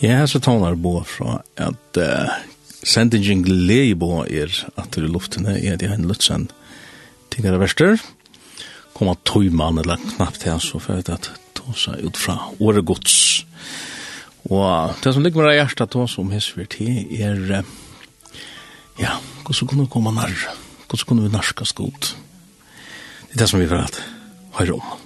Ja, så tånar bo fra at uh, sendingen glede bo er at du luftene er det en lutsen tingere verster. Komma tøyman eller knappt her så for at ta seg ut fra året gods Og det som ligger med hjertet ta som hesver til er uh, ja, hvordan kunne vi komme nær? Hvordan kunne vi narskast godt? Det er det som vi får at høyre om.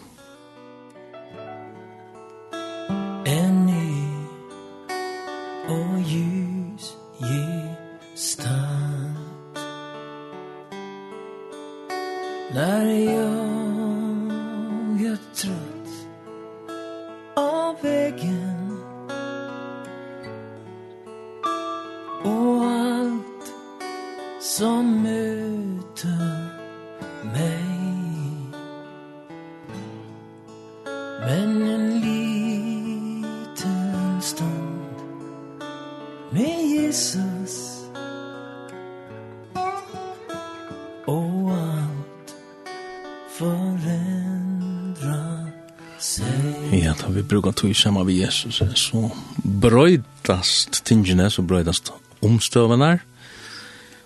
tog sammen med Jesus, så brøydast tingene, så brøydast omstøvene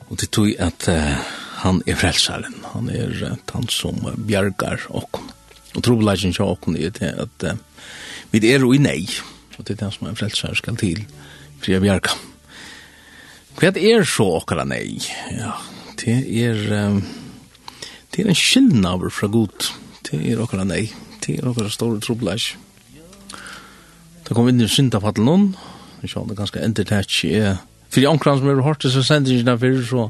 og det tog at uh, han er frelsaren, han er uh, han som uh, bjergar okken. Og trobelagen til okken er det at uh, vi er jo i nei, og det er det som er frelsar skal til, fri jeg bjerga. Hva er så okkara nei? Ja, det er, um, det er en skillnaver fra god, det er okkara nei, det er okkara store trobelagen Da kom vi inn i syndafallet noen, Vi jeg kjønner ganske endertætt i er. For de omkran som er hørt til sendingene før, så,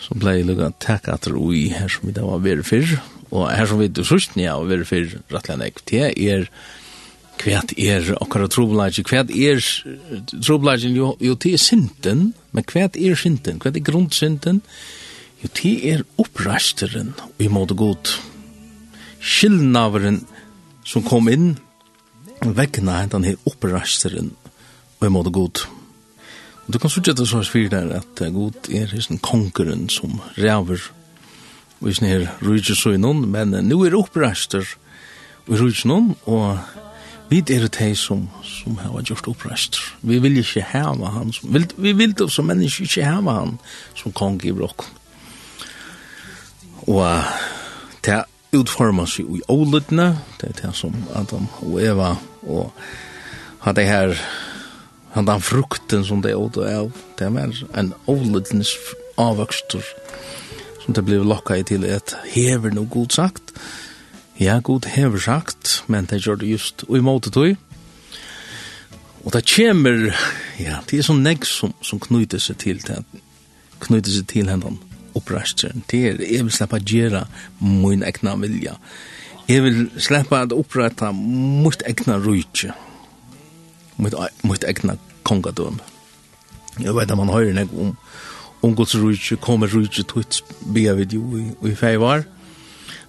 så ble jeg lukket takk at det ui her som vi da var veri før, og her som vi da sørst nye var veri før, rettelig enn ekvite, er kvært er okkara trobelage, kvært er trobelage, jo, jo til er synden, men kvært er synden, kvært er grundsynden, jo til er opprasteren i måte god. Skillnaveren som kom inn, vegna hentan her opprasteren og i måte god. Og du kan sutja det sånn fyrir der at god er hisn kongeren som ræver og hisn her rujtjesøynon, men nu er opprester og rujtjenon, og vi er det som, som har gjort opprester. Vi vil ikke heva han, som, vi, vi vil det som menneske ikke heva han som kong i brokken. Og det utformas jo i ålutne, det er det som Adam og Eva og han det her han den frukten som det åt og av det er en avlidens avvøkster som det blir lokka i til et hever no god sagt. Ja god hever sagt men det gjør det just og i måte tog og det kommer ja det er sånn negg som, som knyter seg til det knyter seg til hendan oppresteren det er jeg vil slippe å gjøre min egna vilja. Jeg vil slippe at opprette mitt egna rujtje, mitt, mitt egna kongadøm. Jeg vet at man hører nek om, om Guds rujtje, kommer rujtje, tutt bia video i, i feivar.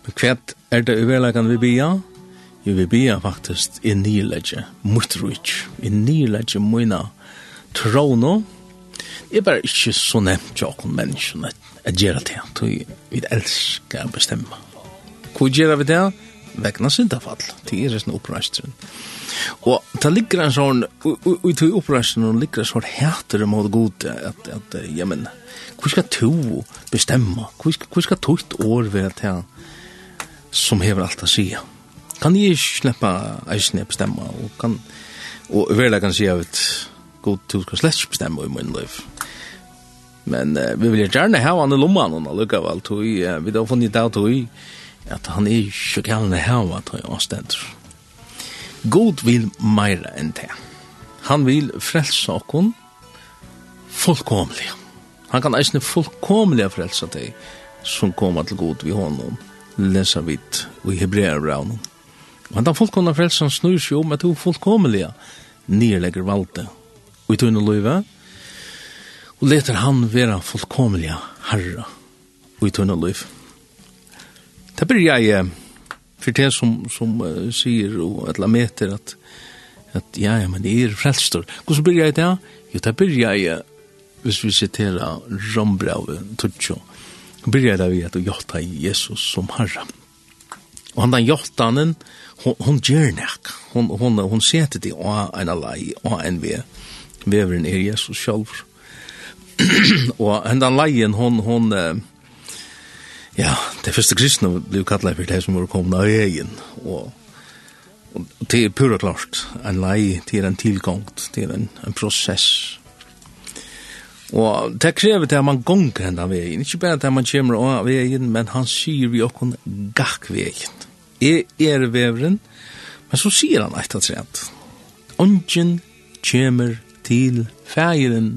Men kvært er det uverlegan vi bia? Jo, vi bia faktisk i nilegje, mot rujtje, i nilegje mina trono. Jeg bare ikke så nevnt jo akkur menneskene at gjerra det, vi elskar bestemma. Hvor gjerra vi det? vegna syndafall. Det er en oppreisteren. Og det ligger en sånn, og i tog oppreisteren, og ligger en sånn hætere mot god, at, at ja, men, hvor skal to bestemme? Hvor skal, hvor skal to et år være til som hever alt å si? Kan jeg ikke slippe eisen jeg bestemme? Og, kan, og verlig kan si at god to skal slett ikke bestemme i min liv. Men uh, vi vil gjerne ha han i lomman, og lukka vel, tog, uh, vi har funnet ut av tog, at han er ikke galen å hava til avstender. God vil meira enn det. Han vil frelse okkon fullkomlig. Han kan eisne fullkomlig frelse deg som kommer til god vi honom, leser vi i hebrear braun. Han tar fullkomlig fullkomna han snur seg om at hun fullkomlig nirlegger valde. Og i tunne løyve, og leter han vera fullkomlig herre. Og i tunne løyve. Det blir jeg, for det som, som uh, sier, og et la meter, at, at ja, ja, men det er frelstor. Hvordan blir jeg det? Jo, det blir jeg, hvis vi siterer Rombrave, Tutsjo, blir jeg det vi at å gjøre Jesus som herre. Og han den hjertanen, hon, hon gjør nek. Hon, hon, hon seter det av en lei, av en ve. Veveren er Jesus selv. og den leien, hon, hon, hon, Ja, det første kristne blev kallet for det som var kommet av egen, og, og det er pura klart, en lei, det er en tilgångt, det er en, en prosess. Og det krever til at man gonger henne av egen, ikke bare til at man kommer av egen, men han sier vi okken gakk vegen. Jeg er veveren, men så sier han etter at. Ongen kommer til feiren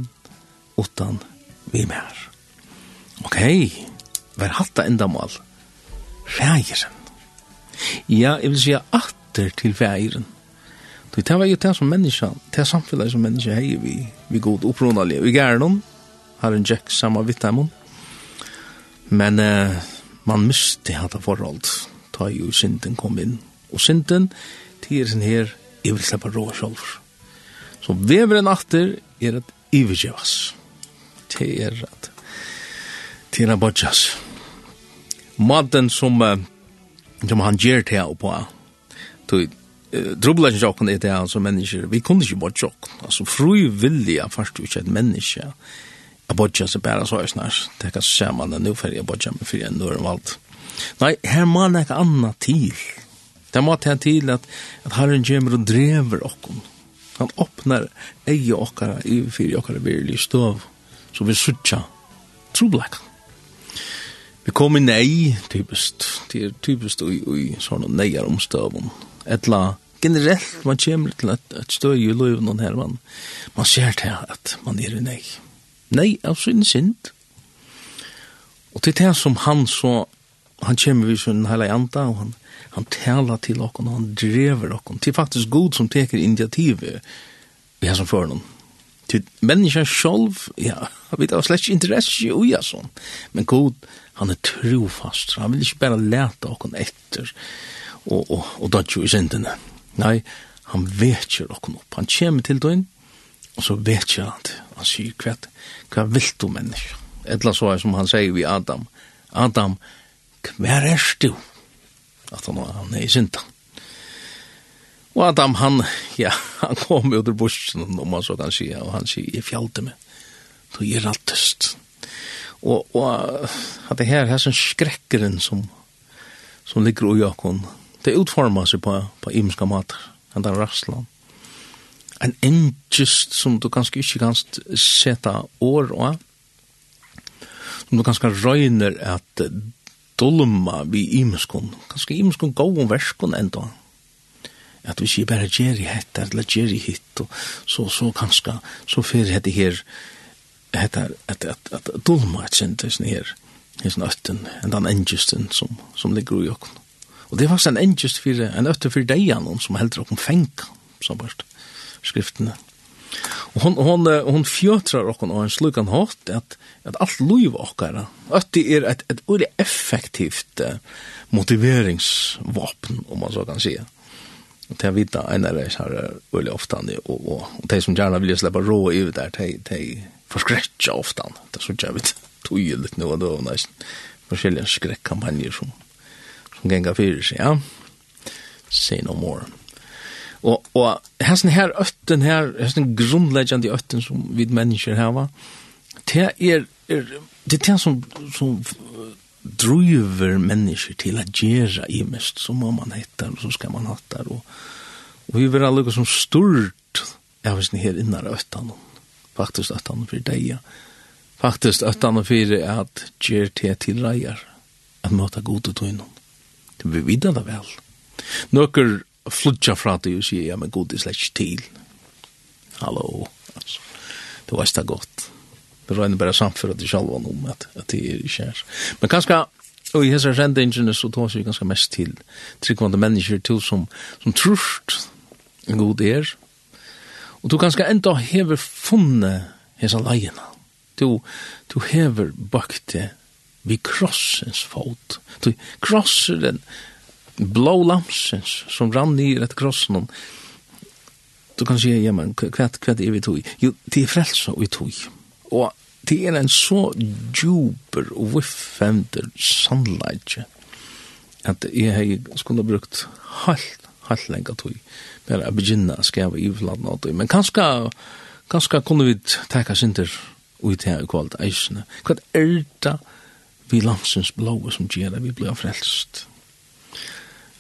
utan vi mer. Okej. Okay var hatta endamål. Fægeren. Ja, jeg vil si atter til fægeren. Det var jo det som menneska, det samfunnet som menneska hei vi, vi god opprunalig. Vi gær noen, har en Jack samme vitt dem Men eh, man miste hatt forhold, ta jo synden kom inn. Og synden, tider sin her, jeg vil slippe rå sjolver. Så veveren atter er at ivergjevas. Det er at til å bodjas. Maten som, som han gjør til å på, tog drubla ikke åkken er det altså mennesker, vi kunne ikke bodja åkken. Altså, fru vilja først jo ikke et menneske å bodja seg bare så snart. Det kan se man det nå for jeg bodja meg for jeg når om alt. Nei, her må han ikke anna til. Det må ta til at, at herren kommer og drever okken, Han åpner eie okkara i fyrir okkara virlig støv, så vi suttja troblekan. Vi kom i nei, typiskt. Det er typiskt i, i sånne neier omstövn. Etla, generellt, man kommer til at, att støy i löven och. Man, man ser til at man er i nei. Nei, alltså inte synd. Og til det som han så, han kommer vi sånn hele janta og han, han taler til oss og han drever oss. Det er faktisk god som teker initiativ i här som för honom till människan själv, ja, har slett ikke interesse i oja. Men god han er trofast. Han vil ikke bare lete okken etter og, og, og dodge i syndene. Nei, han vetjer okken opp. Han kommer til døgn, og så vetjer han det. Han sier hva, hva vil du menneske? Etla så er som han sier vi Adam. Adam, hva er du? At han, han er i synda. Og Adam, han, ja, han kom ut ur busken, om man så kan si, og han sier, jeg fjallte meg. Du er rattest. Og, og at det her, her er sånn skrekkeren som, som ligger i jakon, det utformer seg på, på imenska mater, enn den rasslan. En engest som du kanskje ikke kan seta år og, som du kanskje røyner at dolma vi imenskon, kanskje imenskon gåon verskon enda, at vi ikke bare gjer i hett, eller gjer i hitt, og så, så kanskje, så fyrir hette her, heter att att att dolma centers ner är sån ötten en den engisten som som ligger i och og det var sen engist för en øtte för dig någon som helt och fänka så bara skriftene och hon hon hon fjötrar og en slukan hårt att att alt liv och att er är ett ett effektivt uh, motiveringsvapen om man så kan säga til det vite, en av det här öle ofta og, och de som gärna vill släppa rå ut där de de forskrekja ofta. Det så jag vet nå, nu då nesten forskjellige skrekkampanjer som som gänga för seg, ja. Say no more. Och och hessen här ötten här, hessen grunnleggjande ötten som vid mennesker här var, Det är er, det är som som driver mennesker till att gjøre i mest som man hette, så ska man hatta og, och vi vill alla som stort jag vet inte här innan öttan och faktisk at han for deg, faktisk at han for at gjør til til reier, at måtte god til tøyne. Det blir vidda det vel. Nøkker flutja fra det og sier, ja, men god er slett ikke til. Hallo, altså. Det var ikke godt. Det var bare samfører til sjalva om at, at det er ikke her. Men kanskje, og i hessar rendingene så tar vi ganske mest til tryggvande mennesker til som, som trust en god er, Og du kanskje enda hever funnet hesa leiene. Du, du hever bakt det vi krossens fot. Du krosser den blå lamsens som rann i rett krossen. Du kan si, ja, men hva er vi tog? Jo, det er frelsa vi tog. Og det er en så djuper og viffender sannleidje at jeg skulle brukt halvt, halvt lenge tog bare begynne å skrive i land og Men kanskje, kanskje kunne vi takke sinter ut her i kvalt eisene. Hva er det vi landsens blåa som gjør at vi blir frelst?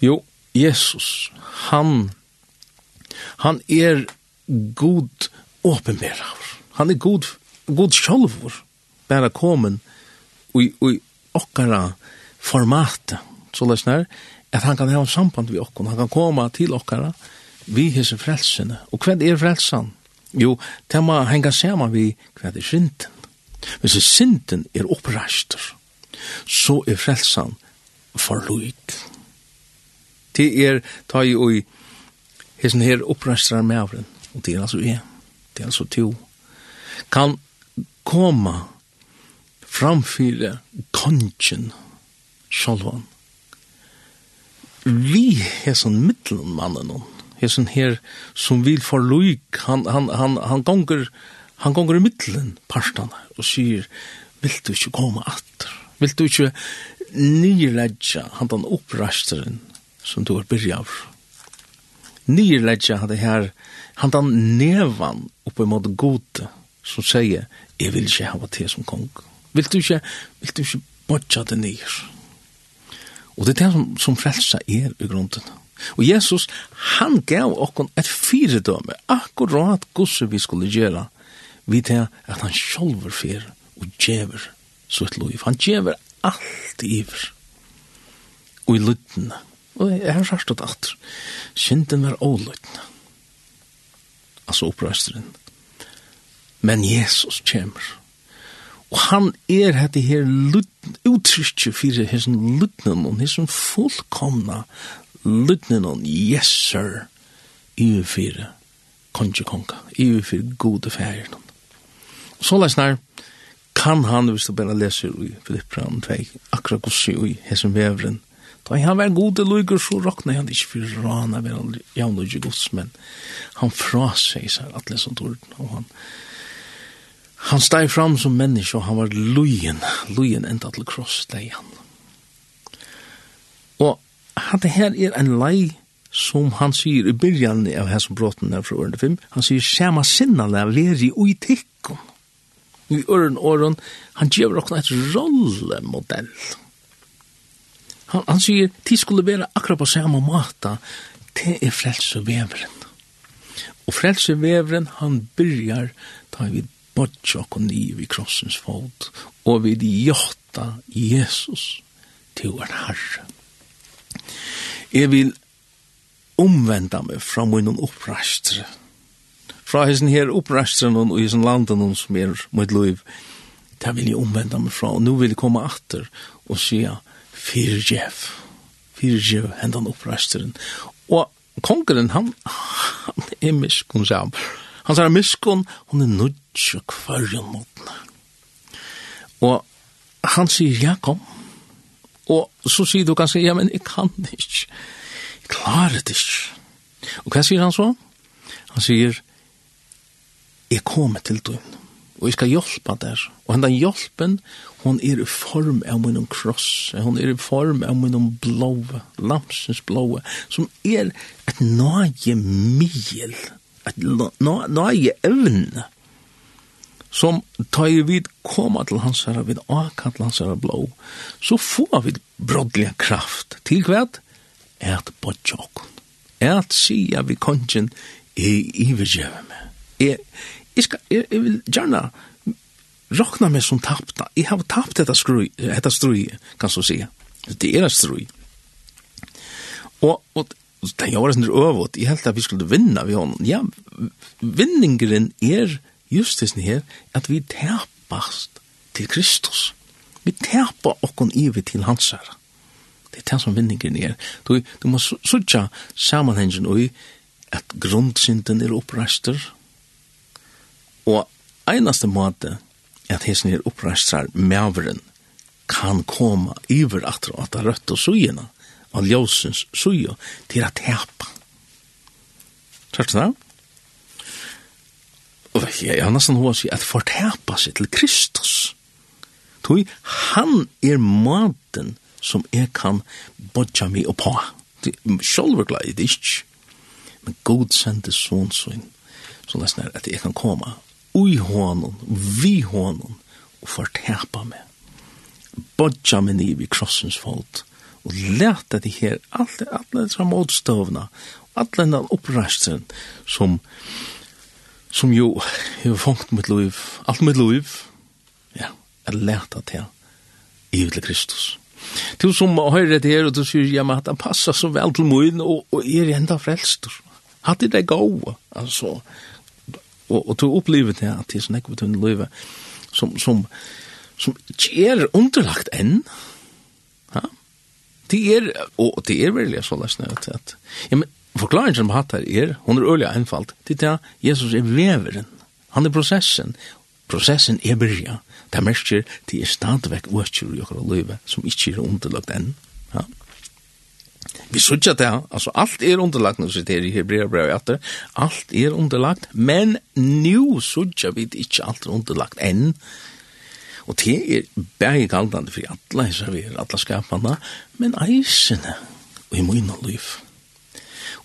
Jo, Jesus, han, han er god åpenbærer. Han er god, god sjolvor, bare komin i, i okkara formatet, så løsner, at han kan ha samband vi okkara, han kan koma til okkara, vi hese frelsene. Og hva er frelsen? Jo, det må henge sammen vi hva er synden. Hvis synden er oppreist, så er frelsen forluik. Det er ta i og hesen her oppreistrar mævren, og det er altså jeg, det er altså to, kan komme framfyre kongen sjalvan. vi hesen middelmannen hesen her som vil for loik, han, han, han, han gonger, han gonger i middelen parstana og sier, vil du ikke komme atter? Vil du ikke nyrledja han den opprasteren som du har byrja av? Nyrledja han det her, han den nevan oppe mot gode som sier, jeg vil ikke ha det som kong. Vil du ikke, vil du ikke bodja det nyr? Og det er det som, som frelsa er i grunden. Og Jesus, han gav okkon et fyredømme, akkurat gosse vi skulle gjøre, vi til at han sjolver fyr og djever sutt et. Han djever alt iver. Og i lyttene, og jeg har sagt det at, synden var ålyttene, altså opprøsteren. Men Jesus kommer, og han er hette her lyttene, uttrykje fyrir hessen lyttene, og hessen fullkomna lutne yes sir i fire konge konga, i fire gode færer. Så la snar kan han, hvis du bare leser i Filippran 2, akkurat gossi i hesen vevren, Da han var gode til så råkna han ikke for rana ved han javn og ikke gods, men han fraseg seg at som torden, og han han steg fram som menneske, og han var lujen, lujen enda til kross, deg han. Og hatt det her er en lei som han sier i byrjan av hans brotten her fra årene 5, han sier «Sjama sinnale veri ui tikkun». I øren åren, han gjør okna et rollemodell. Han, han sier, «Ti skulle være akkurat på samme mata, det er frelseveveren». Og frelseveveren, han byrjar, ta vi bodja okon i vi krossens fot, og vi jotta Jesus til vår herre. Jeg vil omvenda meg fra min opprastre. Fra hessen her opprastre noen og hessen landen noen som er mitt liv. Det vil jeg omvenda meg fra, og nå vil jeg komme atter og sier fyrjev. Fyrjev hendan opprastren. Og kongeren, han, han er miskun, sier han. Han sier miskun, hun er nudge kvarjon mot Og han sier, ja, kom, Og så sier du kanskje, ja, men jeg kan det ikke. Jeg klarer det ikke. Og hva sier han så? Han sier, jeg kommer til døgn, og jeg skal hjelpe der. Og henne hjelpen, hon er i form av min kross, hon er i form av min blåa, lamsens blåa, som er et nøye middel, et nøye evne, som tar vid koma til hans herre, vid akant til hans herre blå, så får vi brodliga kraft til kvært, et bodja Et At sia vi kongen i ivergjøve med. Jeg, jeg, skal, jeg, jeg vil gjerne råkna meg som tapta. Jeg har tapt dette strui, dette strui, kan så si. Det er et strui. Og, og det gjør det sånn øvått. Jeg helt at vi skulle vinna vi honom. Ja, vinningeren er just det her, at vi tapast til Kristus. Vi terpa okkon ivi til hans herre. Det er det som vinningen er. Du, du må sutja samanhengen ui at grundsynden er opprester. og einaste måte at hesen er opprester mæveren kan koma iver at at det rødt og sugina av ljósens sujo, til at tepa. Tørst det? Og jeg har nesten hva sier at fortepa seg til Kristus. Toi, han er maten som jeg kan bodja mig oppa. Sjolv er glad i det ikke. Men god sendte sånn sånn, så nesten er at jeg kan komme ui hånden, vi hånden, og fortepa meg. Bodja meg niv i krossens folk, og leta de her, alle, alle, alle, alle, alle, alle, alle, alle, alle, alle, alle, som jo har fångt mitt liv, alt mitt liv, ja, er leta til i til Kristus. Du som høyre det her, og du sier, ja, men at han passer så vel til min, og, og er enda frelst. Hatt det det gode, altså. Og, og du opplever det at det er sånn ekve tunne livet, som, som, som ikke er underlagt enn. Ja? Det er, og det er veldig så løsne, at, at, ja, men Forklaringen som hatt her er, hun er øyelig einfalt, til det er Jesus er veveren. Han er prosessen. Prosessen er byrja. Det er mest til det er stadigvæk vøtjur i okra løyve, som ikke er underlagt enn. Ja. Vi sutja det, altså alt er underlagt, nå sitter i Hebrea brev i atter, alt er underlagt, men nu sutja vi det ikke alt er underlagt enn. Og det er berg kaldande for alle, så vi er alle skapande, men eisene, og i munn og liv.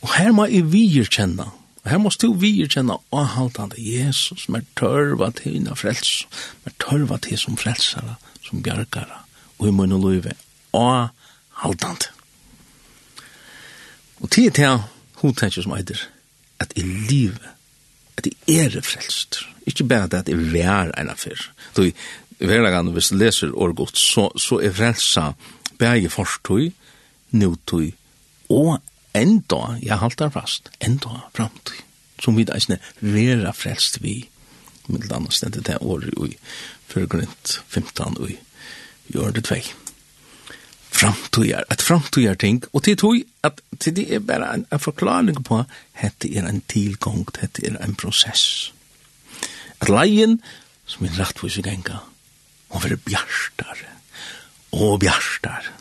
Og her må jeg virkjenne, og Her må du virkjenne, og avhaltende Jesus, med tørva til henne frels, mer tørva til som frelsere, som bjergere, og i munn og løyve, avhaltende. Og tid til hun tenker som eider, at i livet, at i er frelst. Ikke bare at i vær en affær. Du, i hverdagen, hvis du leser årgått, så, så er frelsa bæge forstøy, nøytøy og enda, jeg halter fast, enda framtid, som vi da ikke vera frelst vi, middel annet stedet det året i førgrunnt 15 og i gjør det tvei. Framtøyer, et framtøyer ting, og til tog at til det er bare en, en forklaring på hette er en tilgang, hette er en prosess. At leien, som er rettvis i genga, må være bjarstare, og bjarstare,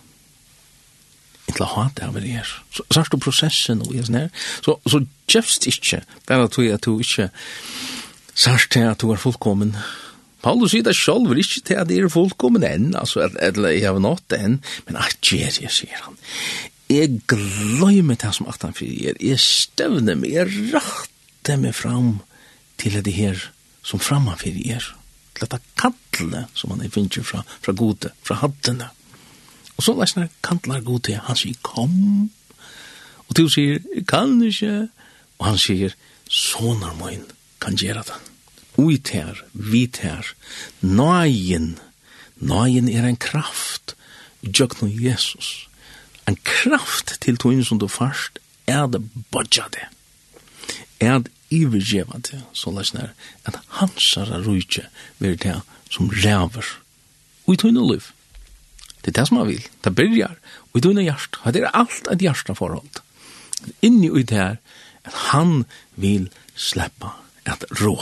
til å ha det av det her. Så så er det prosessen og sånn her. Så, så kjøpst ikke, bare at du, at du ikke sørst til at du er fullkommen. Paulus sier det selv, vil ikke til at det er fullkommen enn, altså, eller jeg har nått enn, men at gjør jeg, sier han. Jeg gløymer det som at han fyrir, jeg støvner meg, jeg rakter meg fram til det her som framan fyrir er. Til at det kattle som han er finner fra, fra gode, fra hattene. Og så lesnar kantlar god til, han sier, kom. Og til sier, kan ikke. Og han sier, sonar moin kan gjera det. Ui ter, vi ter, nøyen, nøyen er en kraft, jøkno Jesus. En kraft til tog som du først, er det bodja det. Er det ivergjeva det, så lesnar, at hansara rujtje, vil det som ræver. Ui tog inn og liv. Det er det som han vil. Det byrjar. Og i døgnet hjert. Det er alt et hjerte forhold. Inni ut her, at han vil sleppa at rå.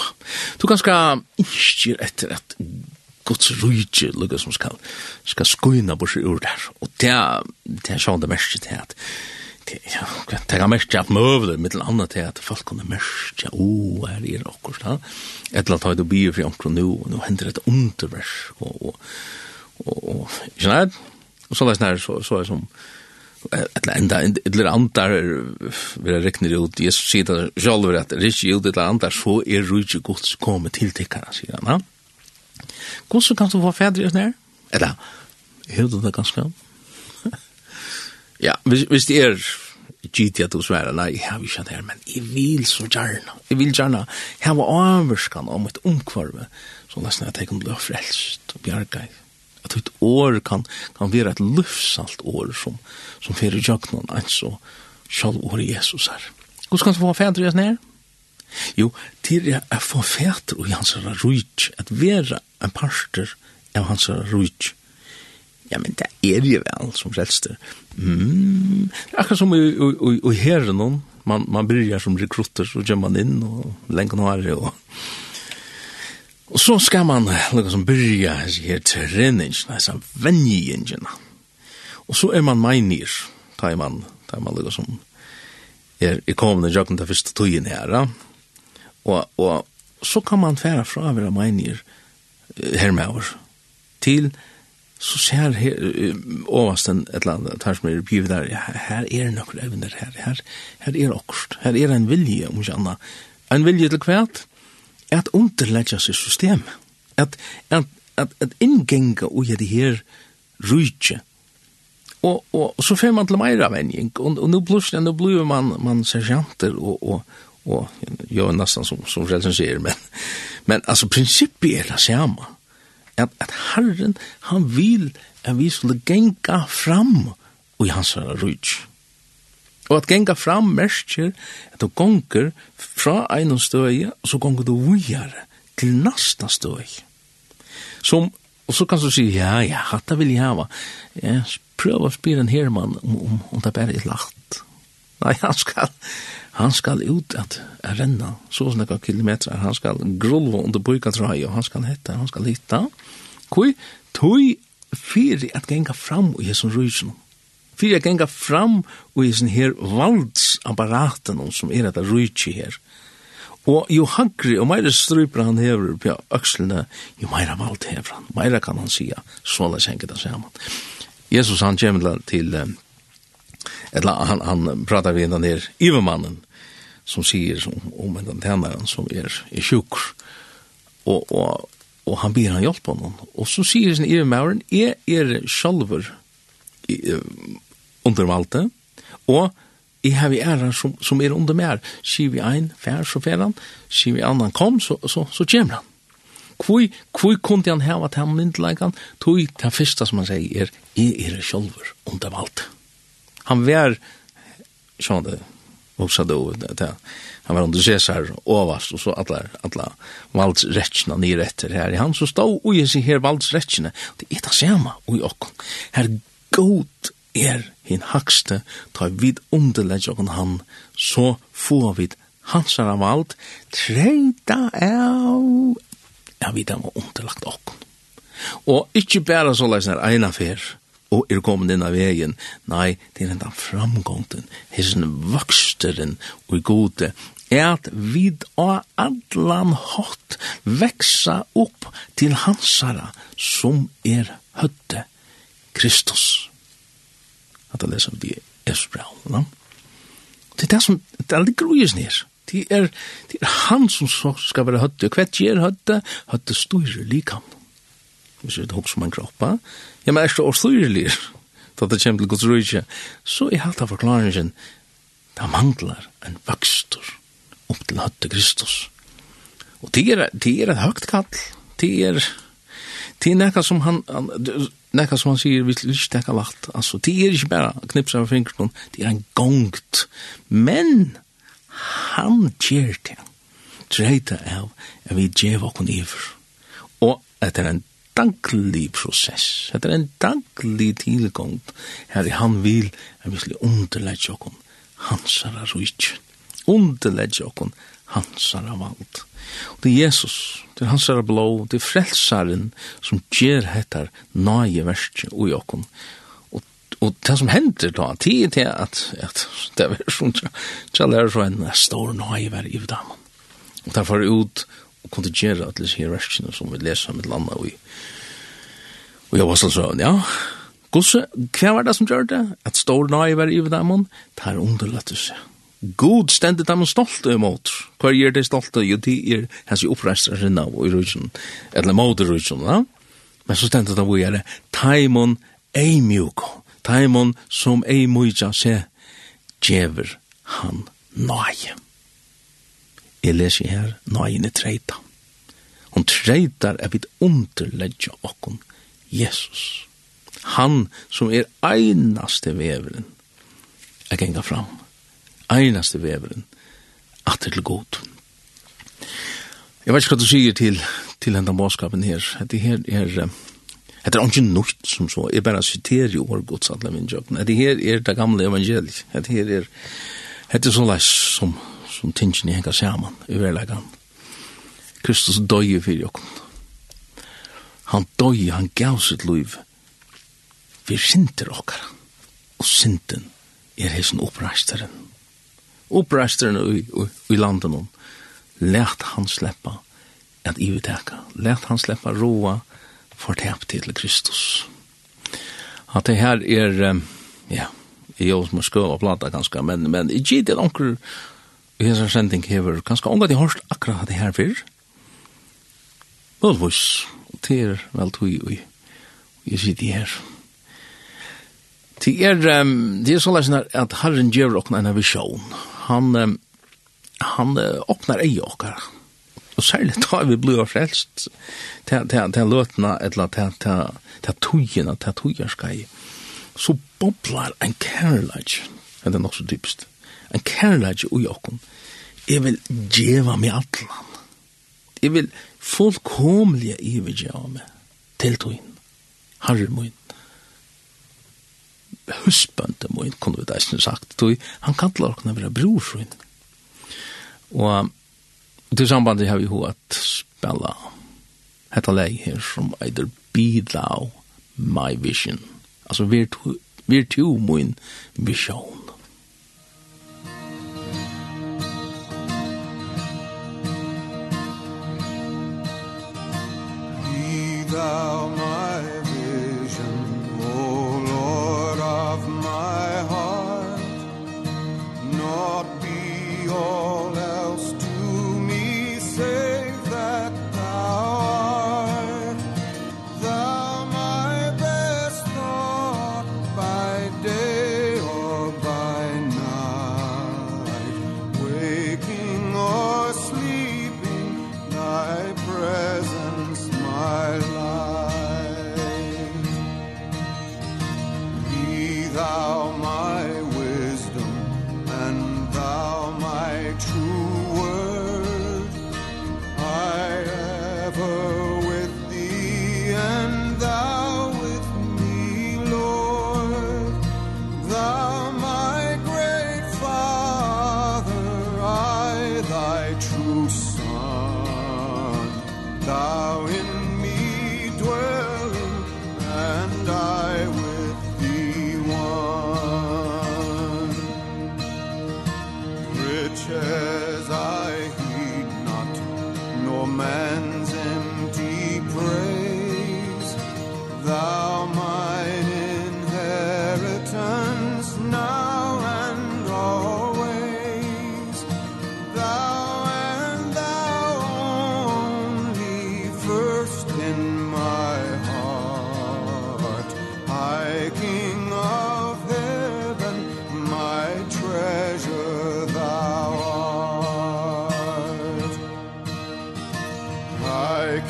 Du kan skal ikke etter at Guds rujtje, lukka som skal, skal skuina bort ur der. Og det er, det er sånn det mest til at det er mest til at møvler, mittel annet til at folk kunne mest til, å, her er okkur, da. et eller annet har du bier fri omkron nu, og nå hender et undervers, og, og, og ikke nær, og så var det så, så er det som, et enda, eller andar, vi har reknet ut, Jesus sier det selv, at det er ikke ut eller andar, så er rujtje gods kommet til tikkene, sier han, ja. Hvordan kan du få fædre i sånn? Eller, hev du det ganske? ja, hvis, hvis det er, gitt at du svære, nei, jeg har ikke det her, men jeg vil så gjerne, jeg vil gjerne jeg var avvarskan om et omkvarve, så nesten at jeg kan bli frelst og bjerga at ett år kan kan være et løfsalt år som som för jagnon alltså skall år Jesus här. Hvor skal man få fäder Jesus ner? Jo, till att få fäder och hans rujt, att vara en pastor av hans rujt. Ja, men det är jo väl som frälster. Mm. Akkurat som i, i, i, i herren, man, man bryr som rekrutter så gjør man in och länken har det och Og så skal man lukka som byrja her treningsna, dessa venjingina. Og så er man meinir, tar man, tar man lukka som er i kommende jøkken til første tøyen her, og, og så kan man færa fra vera meinir her med over, til så ser her oversten et eller annet, tar som er bygget der, her er nokre evner her, her, her er okkurst, her er en vilje, om ikke anna, en vilje til kvært, at underlegja seg system, at, at, at, at inngenga ui det her rujtje, og, og, og så fer man til meira venjing, og, og nå plutselig, nå blir man, man sergeanter, og, og, og jo nesten som, som frelsen sier, men, men altså prinsippet er det samme, at, at Herren, han vil at vi skulle genga fram og i hans rujtje, Og at genga fram mersker at du gonger fra einum støy, og så gonger du vujare til nasta støy. Som, og så kan du si, ja, ja, hatta vil jeg hava. Ja, prøv å spyr en herman om, om, om det bare er lagt. Nei, han skal, han skal ut at renna så snakka kilometrar, han skal grulva under bøykatrai, og han skal hetta, han skal hitta. Kui, tui, fyrir at genga fram i hesson rujtsen, fyrir jeg genga fram og i sin her valdsapparaten som er dette rujtje her. Og jo hangri og meira stryper han hever på økslene, jo meira vald hever han, meira kan han sia, så la senke det saman. Jesus han kommer til, eller han, han pratar vi innan her, ivermannen, som sier om en tennaren som er, er sjuk, og, og, og han ber han hjelp honom. Og så sier sin ivermannen, jeg er sjalver, under undervalde, og jeg har vi æra som, som er under mer. Sier vi ein, fær, så fær han. Sier vi annan, kom, så, så, så kommer han. Kvui, kvui kunne han hava til han myndelagan? Tog det fyrsta som han sier er, jeg er sjolver under undervalde. Han var, sånn det, Voksa då, det, han var under Cesar, ovast, og så alla, alla valdsretsjene nere etter her. Han så stod ui i her valdsrettsina, det er det samme ui okken. Her god er hin hakste, ta vid underlegg og han, så får vi hans av alt, treita av, ja, vi dem var underlagt okken. Og ikkje bæra så leis er eina fyr, og er kommet inn av vegen, nei, det er enda framgångten, hessen voksteren og gode, er at vid av allan hatt veksa opp til hansara som er høtte Kristus at jeg leser vi de No? Det er det som, det er det grues nir. Det er, det er han som så skal være høtte. Hva gjør høtte, høtte styrer likam. Hvis vi hokser man kroppa, ja, men er det også styrelig, da det kommer til Guds rydde, så er alt av forklaringen, det mangler en vøkstor opp til høtte Kristus. Og det er, det er et høyt kall, det er, det er nekka som han, han nekka som han sier, vi vil ikke nekka lagt. Altså, det er ikke bare knipsa av fingrene, det er en gongt. Men han gjør det. Dreita av er vi djev okken iver. Og at det er en danklig prosess. At det er en danklig tilgångt. Her han vil er vi skal underlegge okken hansara rujtjen. Underlegge okken hansara vald. Og det er Jesus, det er hans er blå, det er frelsaren som gjør hettar nage verst ui jokken. Og, og det som hender da, det er det at, at det er som tjall er så en stor nage ver i damen. Og derfor ut og kunne gjøre at disse her verskene som vi leser med landa ui. og jeg var sånn, sånn, ja, gosse, hva var det som gjør det? At stor nage var i damen, det er underløttes seg god stendet dem stolt imot. Hva er det stolt? Jo, de er hans i oppreistere sinne i rujtjen, eller mot i rujtjen, ja? Men så stendet dem vi er taimon eimjuko, taimon som ei mjuka se, djever han nøye. Jeg leser her, nøyene treita. Hon treitar er vidt underledja okkon Jesus. Han som er einaste veveren er genga fram einaste veveren, at til god. Jeg vet ikke hva du sier til, til denne målskapen her. Det her er, det er ikke noe som så. Jeg bare siterer jo årgods alle min jobben. Det her er det gamle evangeliet. Det her er, det er så leis som, som tingene henger sammen i verleggen. Kristus døg for jokken. Han døy, han gav sitt liv. Vi sinter okkar. Og sinten er hessen oppreisteren oppresterne i, i, i landen. Lært han sleppa at iveteka. Lært han sleppa roa fortæp til Kristus. At det her er, ja, i jo som er skøv og plata ganske, men, men i gitt er onker i hans sending hever, ganske unga de hørst akkurat det her fyr. Mølvis, det er vel tog i, i sitt her. Det er, um, det er sånn at Herren gjør okna en visjon han han öppnar ei okkar. Og særlig da vi blir frelst til, til, til løtene, eller til, til, til togene, til togerskei, så boblar en kærleik, er det nok så dypst, en kærleik ui okkon, jeg vil djeva meg atlan, jeg vil fullkomlige ivergjeva meg til togin, harri moin husbønte må kunne vi det sagt. Tog, han kallar okkene vera brorfrøyn. Og til sambandet har vi ho at spela hetta leg her som eider Be Thou My Vision. Altså vi er to min vision. Be Thou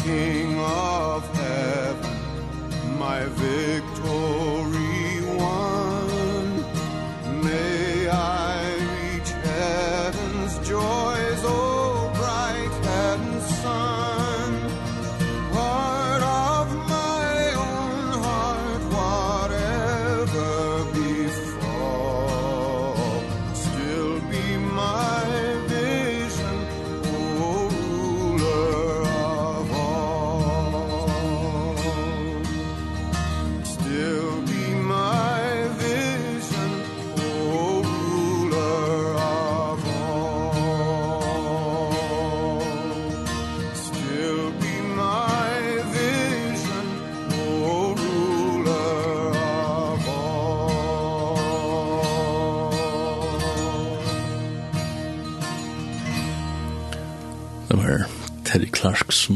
King of heaven, my victor.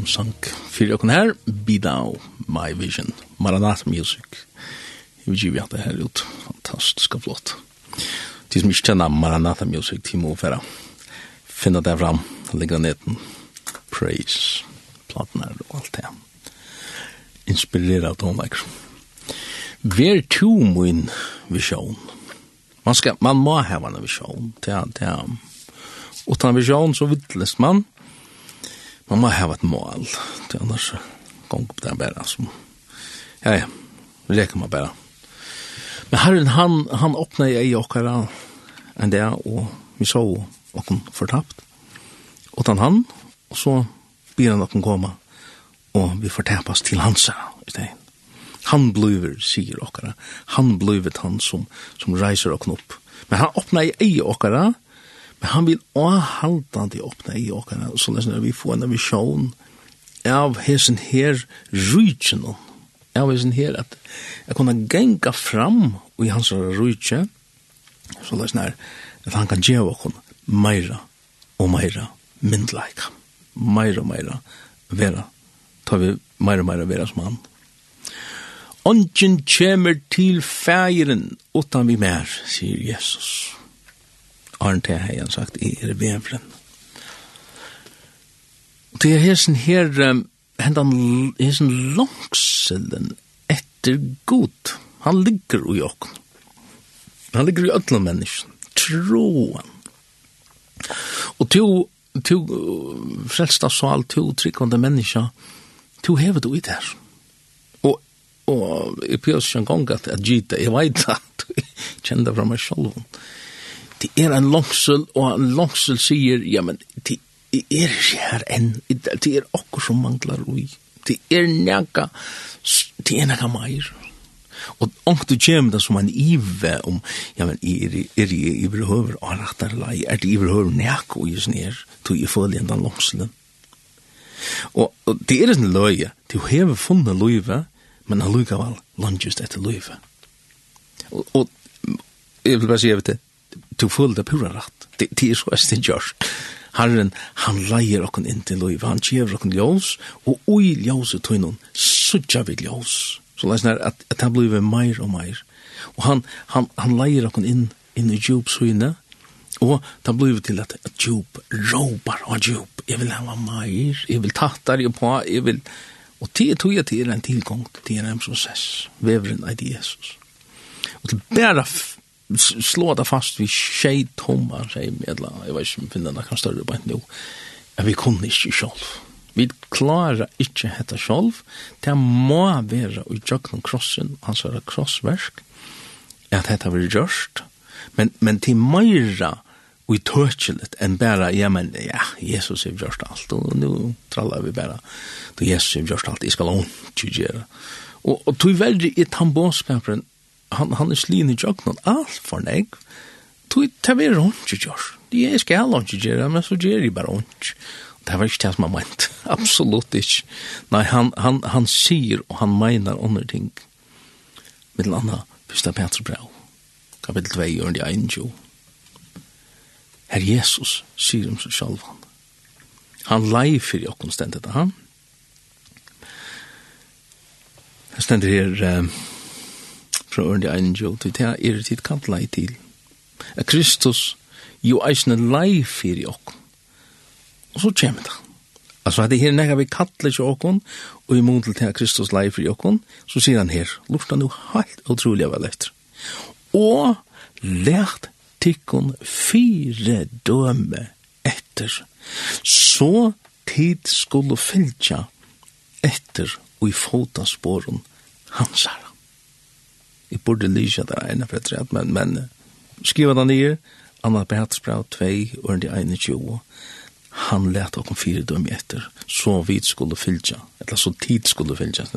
som sank fyrir okkur her, Be Thou My Vision, Maranatha Music. Jeg vil givet det her ut, fantastisk og flott. De som ikke kjenner Maranatha Music, de må være finne det fram, ligge neten, praise, platen her og alt det. Inspirera tonlager. Ver to min vision. Man, skal, man må hava en vision, det er, det er, utan vision så vittlest man, man må hava et mål, det er annars gong på der bare, som Ja, ja, vi leker meg bare. Men herren, han, han åpna i ei okkara enn det, og vi så okken fortapt, og han han, og så byr han okken koma, og vi fortapas til hans i stein. Han bluver, sier okkara, han bluver han som, som reiser okken opp. Men han åpna i ei okkara, og Men han vil åhaldande åpne i åkene, så lesen vi får en visjon av hesen her rydgen, av hesen her at jeg kunne genga fram i hans rydge, så lesen er at han kan gjøre åkene meira og meira myndleika, meira og meira vera, Ta vi meira og meira vera som han. Ongen kjemer til feiren utan vi mer, sier Jesus. Arne T. Heian sagt, i er vevren. Det er hesen her, hendan hesen langselen etter god. Han ligger i okken. Han ligger i ödla mennesken. Troen. Og to, to frelsta sal, to tryggvande menneska, to hever du i der. Og, og jeg pjøs en gang at jeg gita, jeg veit at jeg kjenda fra meg sjolvund det er en langsel, og en langsel sier, ja, men det er ikke her enn, det er akkur som manglar ui, det er nega, det er nega meir. Og om du kjem det som en ive om, ja, men er jeg iverhøver anrettar lei, er det iverhøver nek og just nir, to i følge enn den langselen. Og, og det er en løye, du hever funnet løyve, men allukavall, lunges etter løyve. Og, og jeg vil bare si, jeg vet det, du føler det pura rett. Det, det er så esten gjørst. Herren, han leier okken inn til liv, han kjever okken ljós, og ui ljós i tøynun, sutja vi ljós. Så leis nær at, at han blir meir og meir. Og han, han, han leier okken inn, inn i djup søyne, og det blir til at, at djup råpar og djup, jeg vil hava meir, jeg vil tattar jeg på, jeg vil... Og det tog jeg til en tilgång, til en prosess, vevren av Jesus. Og til bæra slå det fast vi tjej tomma tjej medla, jeg vet ikke om finner det kan større på en nå, at vi kunne ikke selv. Vi klarer ikke hette selv, det må være i jøkken krossen, altså det krossverk at hette vi gjørst, men, men til meira og i tøtjelet enn bare, ja, men, ja, Jesus har gjørst alt, og nå trallar vi bare, da Jesus har gjørst alt, jeg skal ikke gjøre. Og, og tog veldig i tambåskapen, han, han er slin i jøkken alt for Tu tog det var ikke gjør. Jeg skal ikke gjøre, men så gjør jeg bare ikke. Det var ikke det som han ment, absolutt ikke. Nei, han, han, han sier og han mener andre ting. Mitt landa, fyrsta Petru Brau, kapitel 2, og det er jo. Herr Jesus sier om seg selv han. Han lei for jokken stendet han. Han stendet her, uh, fra Ørn ørende angel, til det er tid kan lei til. At Kristus jo eisne lei fyrir okk. Og så kommer det. Altså, det her nekka vi kattler ikke okkon, og i mån til det Kristus lei fyrir okkon, så sier han her, lorta nu heilt utrolig vel etter. Og lært tikkun fire døme etter, så tid skulle fylja etter og i fotasporen hansara jeg burde lysa at det ene for etter men, men skriva det nye, Anna Bertsbrau 2, og det ene 20. Han let okkom fire døm etter, så vi skulle fylltja, eller så tid skulle fylltja,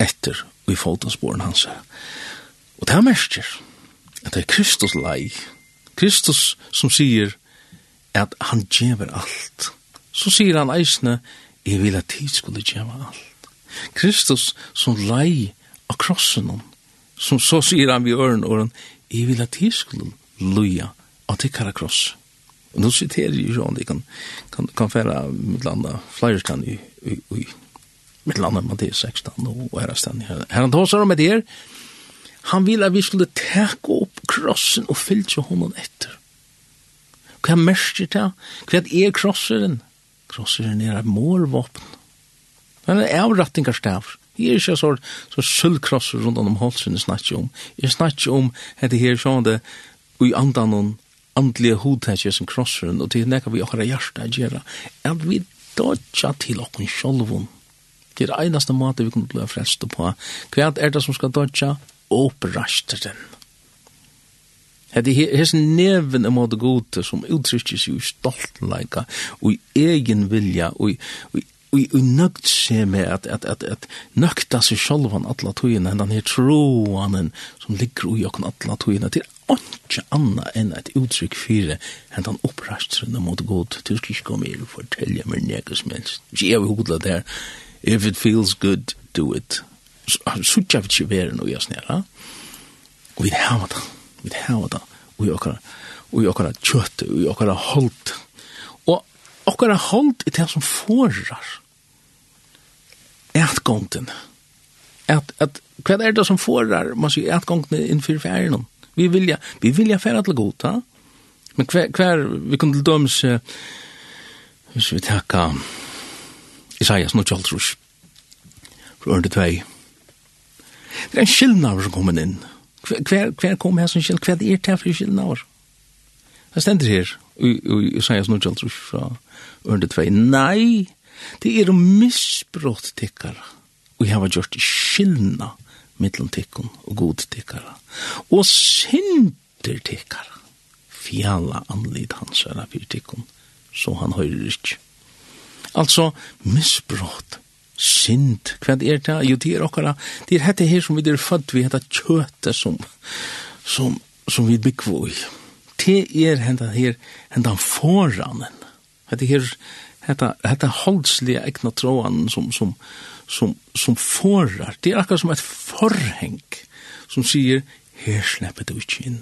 etter, og i fotosporen hans. Og det er mersker, at det er Kristus lei, Kristus som sier at han gjever alt. Så sier han eisne, jeg vil at tid skulle gjeva alt. Kristus som lei av krossen hon. Som så sier han vid øren og øren, jeg vil at jeg skulle loja av tikkara kross. Og nå siterer jeg jo sånn, det kan, kan, kan færa mitt landa flyerstand i, i, i mitt landa Mattias 16 og her ærestan. Her Her han tåsar om det her, han vil at vi skulle teka opp krossen og fylltja honom etter. Hva er mest det? Hva er krosseren? Krosseren er et målvåpen. Han er avrattingarstav. Jeg er ikke så, så sølvkrosser rundt om halsen jeg snakker om. Jeg snakker om dette her sånn det og i andan om andlige hodtetje som krosseren, og til nekka vi har hjertet å gjøre, at vi dodja til okken sjolvun. Det er eneste måte vi kunne bli frelst på. Hva er det som skal dodja? Åperasteren. Det er hans neven er måte gode som uttrykker seg i stoltenleika, og i egen vilja, og i, og i i i nøgt se med at at at at nøkta seg sjálv han alla tøyna den her troanen som ligger i okken alla tøyna til ikke anna enn et uttrykk fyre enn han opprastren mot god til skal ikke komme her og fortelle meg nega som helst ikke jeg vil hodla der if it feels good, do it. Sutja vi ikke være noe jeg snera og vi har det vi har det og vi okkara og vi okkara kjøtt og vi okkara holdt okkara hold i det som forar etgångten. At, at, hva er det som forar, man sier, etgångten innfyr fjæren? Vi vilja, vi vilja færa til god, ha? Men hva, hva er, vi kunne til døms, hvis vi takka Isaias nå tjoltrus, fra ørende tvei. Det er en skyldnaver som kommer inn. Hva, hva kom her som skyld? Hva er det her for skyldnaver? Hva stender her? i Isaias nu gjaldt rus fra ørende tvei. Nei, det er misbrott tikkara. Og jeg har gjort skillna mittlom tikkun og god tikkara. Og synder tikkara. Fjalla anlid hans er av tikkun, så han høyrer ikke. Altså, misbrott, synd, hva er det? Jo, det er okkara, det er hette her som vi er født, vi heter kjøtet som, som, som vi bygger i te er henta her, henta foranen. Hetta her, hetta, hetta holdsli egna tråan som, som, som, som forar. Det er akkurat som et forheng som sier, her slipper du ikke inn.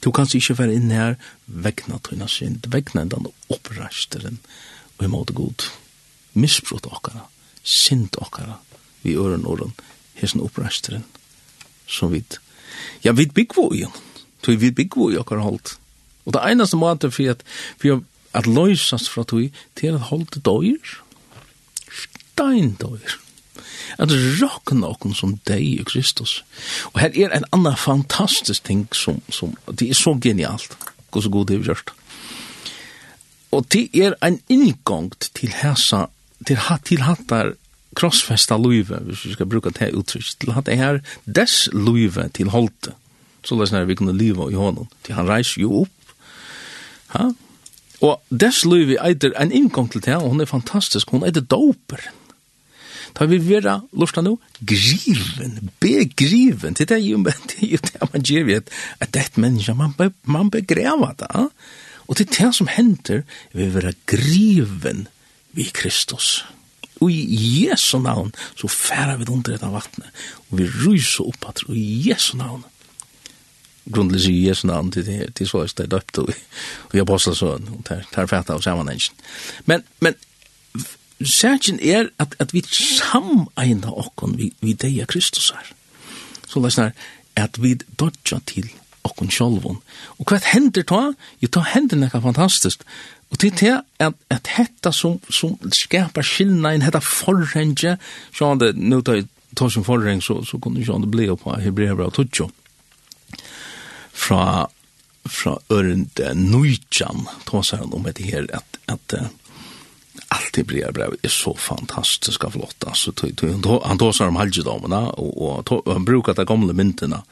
Du kan ikke være inn her vegna tøyna synd, vegna den opprasteren og imot god. Misbrot okkara, synd okkara, vi øren åren, hesen opprasteren, som vi, Ja, vi byggvo tog vi bygger i okkar holdt. Og det eneste måte for at, for at løysast fra tog til at holdt døyr, steindøyr, at råkna okken som deg i Kristus. Og her er en annan fantastisk ting som, som det er så genialt, hvor så god det er gjørst. Og det er en inngang til hæsa, til, til hattar krossfesta luive, hvis vi skal bruka det her uttrykk, til hatt her dess luive til holdt så løsner vi kunne leva i honom. Til han reiser jo opp. Ha? Og dess løyvi eitir en inngang til det, og hun er fantastisk, hun eitir doper. Da vi vera, lufta nu, griven, begriven, til det er jo det man gjør vi, at det er menneske, man, be, man begreva det. Og til det som hender, vi vera griven vi Kristus. Og i Jesu navn, så færa vi under dette vattnet, og vi ryser opp at, og i Jesu navn, grundlig i Jesu namn till til så er det döpt og vi apostlar så där tar fatta av sammanhangen. Men men særkjen er at, at vi sameina okkon vi vi deja Kristus här. Så läsnar at vi dodja til okkon sjálvon. Og hva hendir ta? Jo ta hender nekka fantastisk. Og til det at, at hetta som, som skapar skillnaden, hetta forrenge, sjåan det, nå tar jeg tar som forreng, så, så kunne sjåan det bli på hebrever og tutsjo fra fra Ørende Nujjan, tås han om det her, at, at allt det blir brev är så fantastiskt og flott alltså han tar om halvdjedomene og, og, och han brukar ta gamla myntene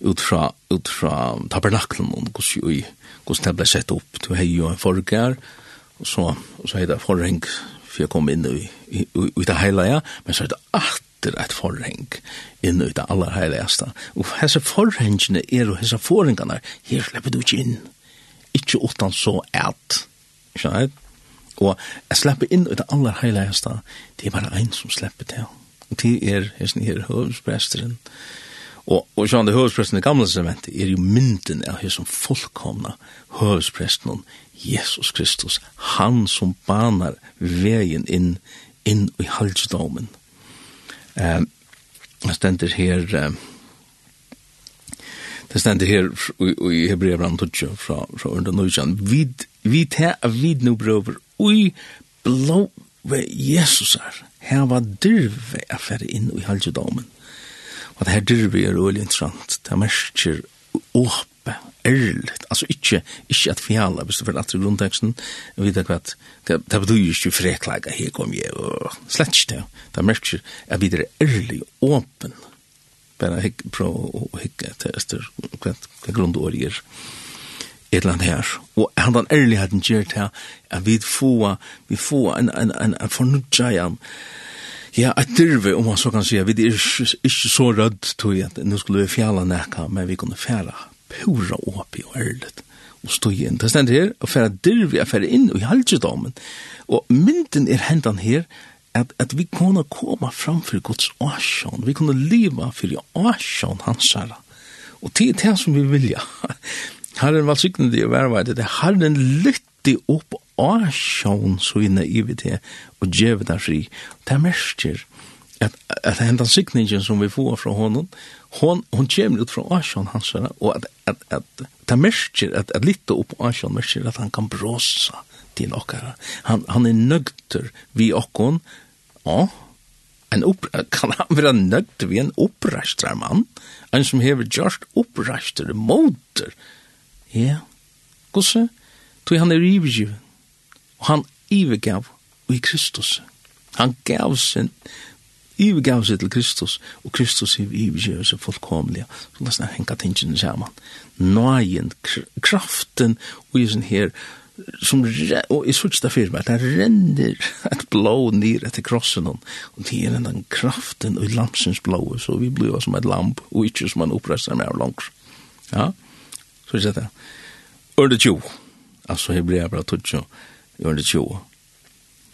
ut fra ut fra tabernaklen og kus jo kus sett opp til hei og en forger og så og så heiter forheng for jeg kom inn i, i, i, i det heilige, men så er det atter et forheng inn i det aller heiligeste. Og hese forhengene er og hese forhengene, her slipper du ikke inn. Ikke utan så et. Skjønner jeg? Og jeg slipper inn i det aller heiligeste, det er bare en som slipper til. Og det er hessen her høvespresteren, høvespresteren, Og, og sjående høvespresten i gamle sementet er jo mynden av hos som fullkomna høvespresten om Jesus Kristus, han som banar veien inn, inn i halsdomen. Um, det stender her, um, det stender her i, i Hebreabran 12 fra, fra under Nujjan, vid, vid her av vid nu brøver, ui blå Jesus er, her var dyrve affære inn i halsdomen Og det her dyrvi er ulig interessant. Det er merker åpe, ærligt. Altså ikke, ikke at fjala, hvis du fyrir at grunnteksten, og vita at det det betyr ikke freklaga, her kom jeg, og slett ikke det. Det er merker at vi er ærlig, åpen, bare hik, prøv å hikk etter hva hva grunnårig er et eller annet her. Og han den ærligheten gjør til at vi får, vi får en, en, en, en fornudja igjen, Ja, et dyrve, om man så kan si, vi er ikke så rødt til at nå skulle vi fjalla nekka, men vi kunne fjalla pura åpi og ærlet og stå inn. Det stender her, og fjalla dyrve er fjalla inn i halvdjedommen. Og mynden er hendan her, at, at vi kunne komme fram for Guds åsjån, vi kunne leva for åsjån hans herre. Og det er det som vi vilja. Herren var sikkende i å være det, er herren lytte opp av sjån så inne i vi det, og djeve der fri. Det er mersker at, at hentan sikningen som vi får fra honom, hon, hon kommer ut fra Asjon hans, og at, at, at det mersker, at, at litt opp Asjon mersker at han kan bråsa til okkara. Han, han er nøgter vi okkon, ja, en upp, kan han vara nøgter vi en opprastra man en som hever just opprastra motor. Ja, gosse, tog han er ivergiven og han ivegav i Kristus. Han gav sin, ivegav seg til Kristus, og Kristus i ivegav seg fullkomlig. Så la oss sånn henka tingene sammen. Nøyen, kraften, og i sånn her, som og i sørste firma, det renner et blå nir etter krossen og det er den kraften og lamsens blå, så vi blir som et lamp og ikke som en opprester med langt ja, så er det Ørde tjo, altså hebrea bra tutsjo i årene 20.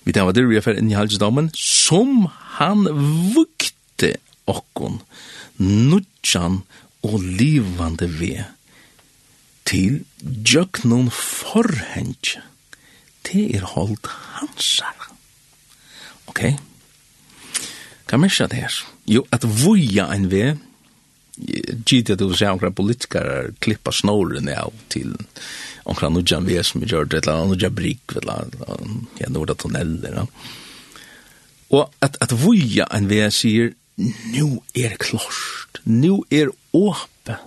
Vi tar var det vi er inn i halvdagsdommen, som han vukte okkon, nutjan og livande ved til jøknon forhenge. til er holdt hansar. Ok? Kan man det her? Jo, at vuja en ve, gitt at du ser omkra politikar klippa snoren av til omkring han nudjan vi som vi gjør det, eller han brik, eller ja, norda tunneller. Og at, at vuja en vi sier, nu er klart, nu er åpe,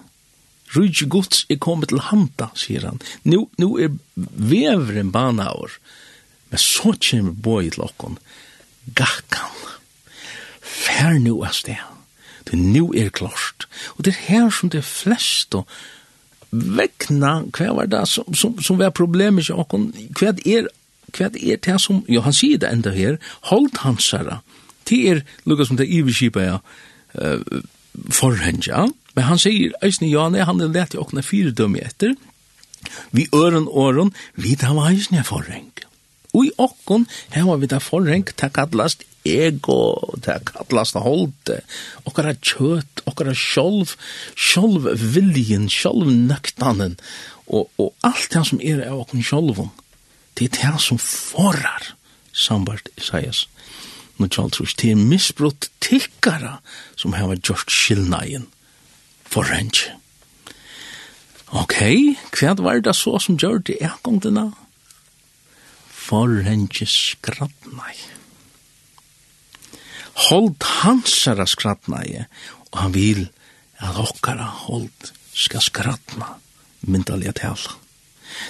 Rujj Guds er kommet til handa, sier han. Nu, nu er vevren banaur, men så kommer boi til okkon, gakkan, fær nu av sted, det nu er klart. Og det er her som det er flest og vekna, hva var det som, som, som var problemet ikke okkur, hva er, hva er det som, jo han sier det enda her, holdt hans herra, til er, lukka som det iverskipa ja, uh, forhenja, men han sier, eisne ja, nei, han er lett i åkne fire dømme etter, vi øren åren, vi da var eisne forheng. Og i okkon, her var vi da forheng, takk at last ego, det er kallast holde, okkara kjøt, okkara sjolv, sjolv viljen, sjolv nøktanen, og, og alt det som er av okkara sjolvun, det er det som forar, sambart Isaias. Nå tjaltrus, det er misbrott tikkara som har gjort skillnagen for rentje. Ok, hva var det så som gjør det ekongdina? For rentje skrattnei hold hansara skrattna i, og han vil at okkara hold skal skrattna myndaliga tala.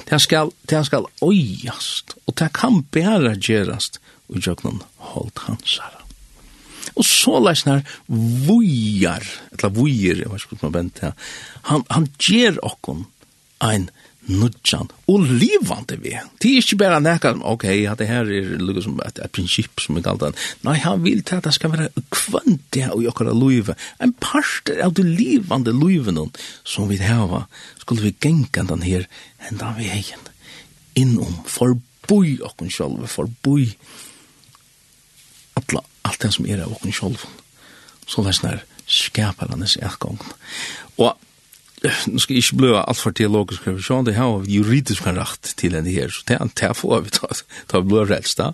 Det skal, det skal oiast, og det kan bæra gerast og jøgnan hold hansara. Og så leis nær vujar, eller vujar, jeg vet ikke hva man venter, han, han ger okkon ein nudjan og livande vi. Det er ikke bare nekka ok, ja, det her er lukka som et, et prinsipp som vi kallar den. Nei, han vil til at det skal være kvante og jokkara luive. En parster av det livande luiven som vi hava skulle vi genga den her enda vi egen innom forbui okkun sjolv, forbui atla, alt det som er av okkun sjolv. Så det er sånn her skaparnes ergång. Og nu skal jeg ikke blöa alt for teologisk revisjon, det har juridisk rätt til en her, så det er en tefo, vi ta ta blöa rett, da.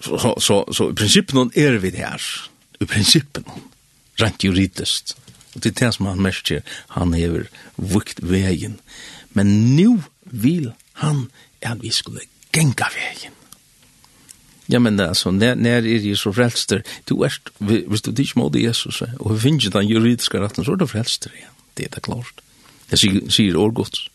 så så så i prinsippen er är vi her, i prinsippen, rent juridisk. Og det er det som han merker, han är vukt vegen. men nu vil han at vi skulle genga vegen. Ja, men altså, når, når er jeg så frelster, du er, hvis du ikke må Jesus, og vi finner den juridiske retten, så er du frelster igjen. Det er det klart. Det sier, sier årgods.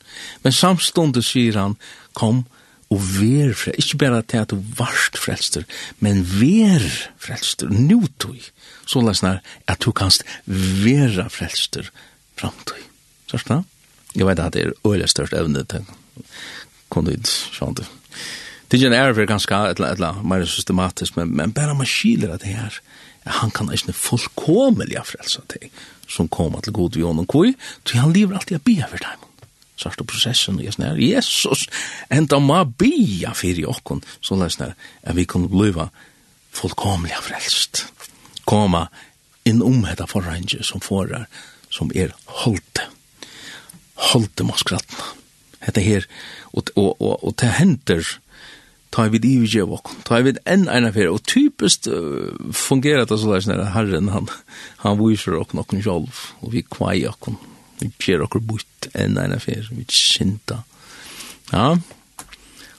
Men samståndet sier han, kom og ver frelster. Ikke bare til at du varst frelster, men ver frelster, nutøy. Så løsner at du kanst vera frelster framtøy. Sørst da? Jeg vet at det er øyelig størst evne til kunne ut sånt. Det er en ære for ganske et eller annet mer systematisk, men, men bare man skiler at det her, han kan ikke fullkomelig frelse til som koma til god i og kvøy, så han lever alltid å bia for dem. Så er det prosessen, og jeg snar, Jesus, enda ma bia fyrir okkon, så la snar, at vi kunne bliva fullkomliga frelst. Koma inn om hetta forrange som forar, som er holdte. Holdte moskratna. Hetta her, og, og, og, og det henter, ta vid i vi gjev ok, ta vid enn eina fyrir, og typiskt uh, fungerer det så der sånn herren, han, han viser ok nokken sjolv, og vi kvai ok, vi gjer ok bort enn eina fyrir, vi kinta. Ja,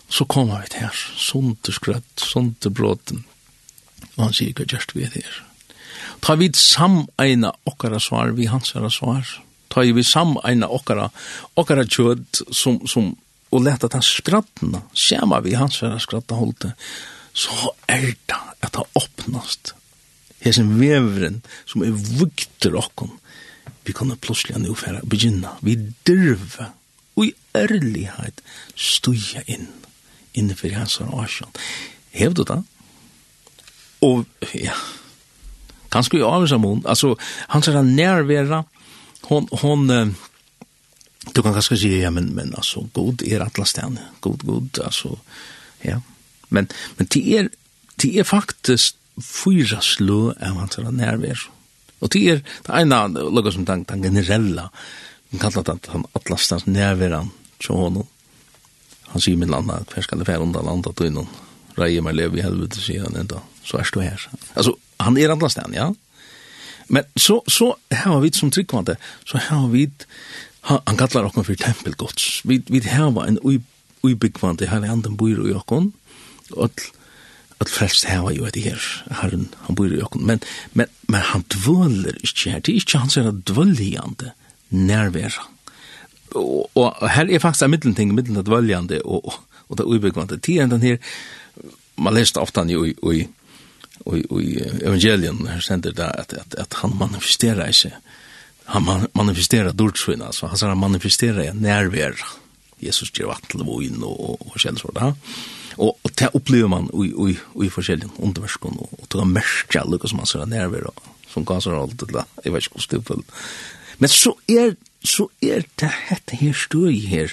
så kommer vi til her, sunt og skrøtt, sunt og bråten, og han sier ikke just vi er her. Ta vid sameina okkara svar, vi hans svar, ta vid sameina okkara, okkara kjød som, som og leta ta skrattna, skjema vi hans vera skratta holdte, så er det at det åpnast. Hesen veveren som er vukter okkom, vi kunne plutselig nu færa begynna, vi dyrve, og i ærlighet stuja inn, innenfor hans herra asjon. Hev du det? Og, ja, kanskje i avsamon, altså, hans herra nærvera, hon, hon, hon, du kan kanskje si, ja, men, men altså, god er atlasten, god, god, altså, ja. Men, men det er, det er faktisk fyra slå av hans nærvær. Og det er, det ene, lukka som den, den generella, den kallar det han atlastens nærværan, tjå honom. Han sier min landa, hver skal det fære undan landa, du innan, reier meg lev i helvete, sier han enda, så er du her. Altså, han er atlasten, ja. Men så, så har vi som tryggvante, så har vi han kallar okkon fyrir tempelgods. Vi, vi hava en uibikvandi herre anden bor i okkon, og at frelst hava jo at her, herren, han bor i okkon, men, men, men han dvøler ikkje her, det er ikkje som er dvøljande nærværa. Og, og her er faktisk en middelting, middelen dvøljande og, og det uibikvandi. Tiden den her, man leste ofta han jo i, i, i, i evangelien, her sender det at, at, at han manifesterer seg, han manifesterar dortsvinn, alltså. Han säger han manifesterar är Jesus ger vatten till vojn och, och känns så det. Och, och det upplever man i, i, i forskjelliga underverskon och, och det är märka lukka som han säger närvär som kan säga allt det där. Jag vet inte hur Men så är, så är det här støy her.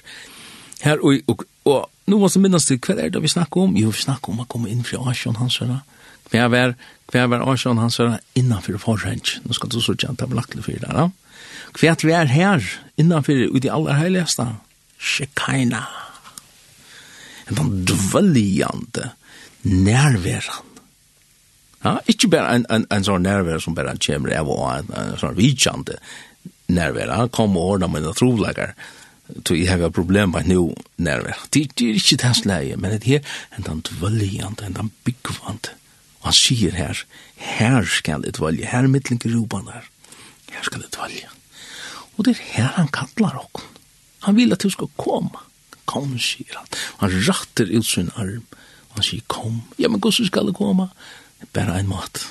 Her och, och, och nu måste minnas till kvar är det vi snackar om. Jo, vi snackar om att komma in för Asjon hans sådär. Hver var, hver var Asjon hans sådär innanför forhäng. Nu ska du så kjenta blackle för det där. Ja? Kvært vi er her, innanfor ut i aller heiligste, Shekaina. En sånn dvøljande nærværen. Ja, ikke bare en, en, en sånn nærvære som bare kommer av og en, en sånn vidjande nærvære. Han kommer og ordner med en trovlegger, så jeg har problem med noe nærvære. Det, det er ikke det slaget, men det er en den dvøljande, den byggvande. Og han sier her, her skal det dvølje, her er mittlingerobene der, Her skal det dvølje. Og det er her han kallar okkur. Han vil at du skal komme. Kom, sier han. Han ratter ut sin arm. Han sier, kom. Ja, men hvordan skal det komme? Bare en mat.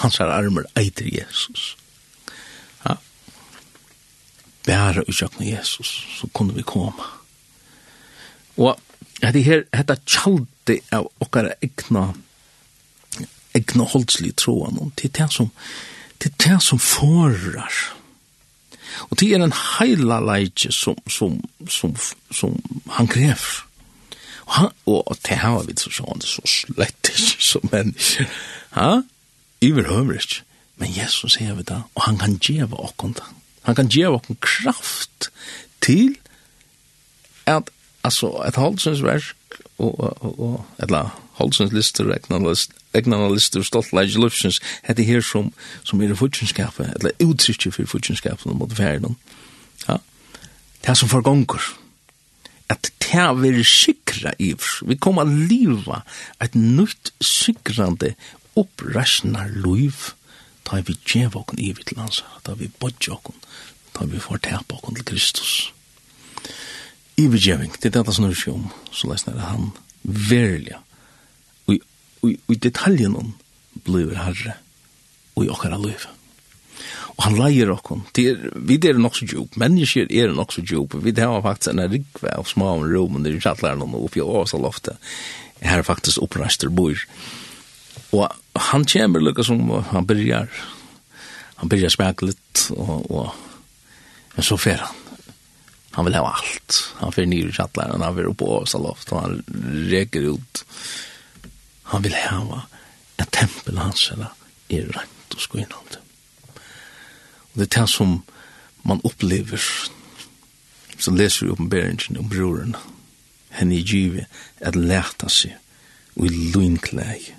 Hans armer eiter Jesus. Ja. Bare utsjøkne Jesus, så kunne vi komme. Og det her, dette tjaldi av okkara egna egna holdslig troan, det er det som til det som forar Og det er en heila leitje som, som, som, som han krever. Og, han, og det her var vi så sånn, så slett ikke som mennesker. Ha? Iver høver ikke. Men Jesus sier vi da, og han kan gjeva okkon da. Han kan gjeva okkon kraft til at, altså, et halvsynsverk, og, og, og, et eller annet Holsens lister, egnan lister, stolt leis lufsens, hette her som, som er futsinskapet, eller utrykje for futsinskapet mot verden. Ja. Det er som forgonger. At det er vi sikra ivr. Vi kommer a liva et nytt sikrande opprasnar luiv, da vi djeva okken ivr til hans, da vi bodja okken, da vi får tepa okken til Kristus. Ivergjeving, det er det som er sjom, så lesner han verlig i detaljen om blir herre og i okkara liv. Og han leier okkon. Vi er nok så djup, mennesker er nok så djup. Vi har faktisk en rikve av små om rom under kjattlærne og oppi og oss loftet. Her er faktisk opprester bor. Og han kommer lukka som han byrjar. Han byrjar smakke litt og, og men så fer han. Han vil ha alt. Han fer nyr i kjattlærne, han fer oppå oss loftet og han reker ut Han vil hava at tempel hans er rent og skuinant. Og det er det som man opplever, som leser i oppenberingen om broren, henne i givet at leta seg og i lunkleg